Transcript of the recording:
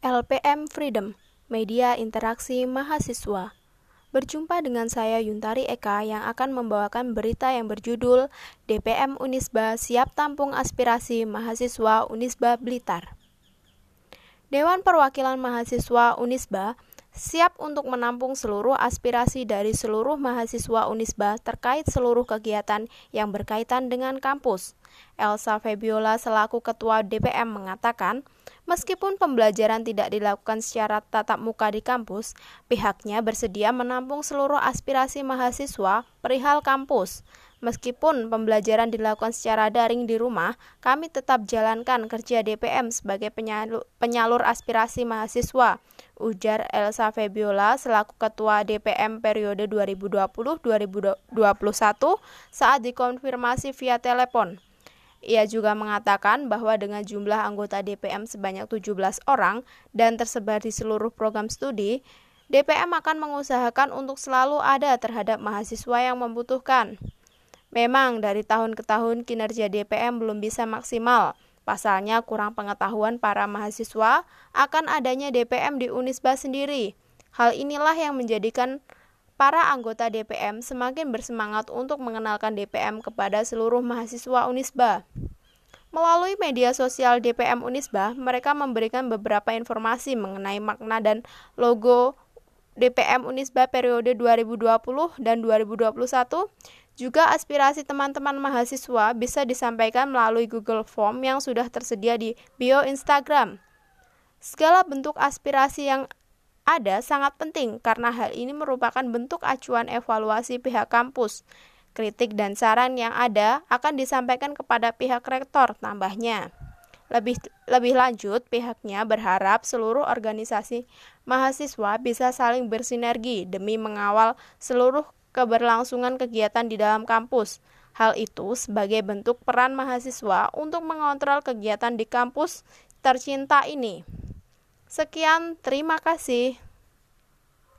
LPM Freedom, Media Interaksi Mahasiswa. Berjumpa dengan saya Yuntari Eka yang akan membawakan berita yang berjudul DPM Unisba siap tampung aspirasi mahasiswa Unisba Blitar. Dewan Perwakilan Mahasiswa Unisba siap untuk menampung seluruh aspirasi dari seluruh mahasiswa Unisba terkait seluruh kegiatan yang berkaitan dengan kampus. Elsa Febiola selaku Ketua DPM mengatakan, Meskipun pembelajaran tidak dilakukan secara tatap muka di kampus, pihaknya bersedia menampung seluruh aspirasi mahasiswa perihal kampus. Meskipun pembelajaran dilakukan secara daring di rumah, kami tetap jalankan kerja DPM sebagai penyalur, penyalur aspirasi mahasiswa, ujar Elsa Febiola selaku Ketua DPM periode 2020-2021 saat dikonfirmasi via telepon. Ia juga mengatakan bahwa dengan jumlah anggota DPM sebanyak 17 orang dan tersebar di seluruh program studi, DPM akan mengusahakan untuk selalu ada terhadap mahasiswa yang membutuhkan. Memang dari tahun ke tahun kinerja DPM belum bisa maksimal. Pasalnya kurang pengetahuan para mahasiswa akan adanya DPM di Unisba sendiri. Hal inilah yang menjadikan para anggota DPM semakin bersemangat untuk mengenalkan DPM kepada seluruh mahasiswa Unisba. Melalui media sosial DPM Unisba, mereka memberikan beberapa informasi mengenai makna dan logo DPM Unisba periode 2020 dan 2021 juga aspirasi teman-teman mahasiswa bisa disampaikan melalui Google Form yang sudah tersedia di bio Instagram. Segala bentuk aspirasi yang ada sangat penting karena hal ini merupakan bentuk acuan evaluasi pihak kampus. Kritik dan saran yang ada akan disampaikan kepada pihak rektor tambahnya. Lebih lebih lanjut, pihaknya berharap seluruh organisasi mahasiswa bisa saling bersinergi demi mengawal seluruh keberlangsungan kegiatan di dalam kampus. Hal itu sebagai bentuk peran mahasiswa untuk mengontrol kegiatan di kampus tercinta ini. Sekian, terima kasih.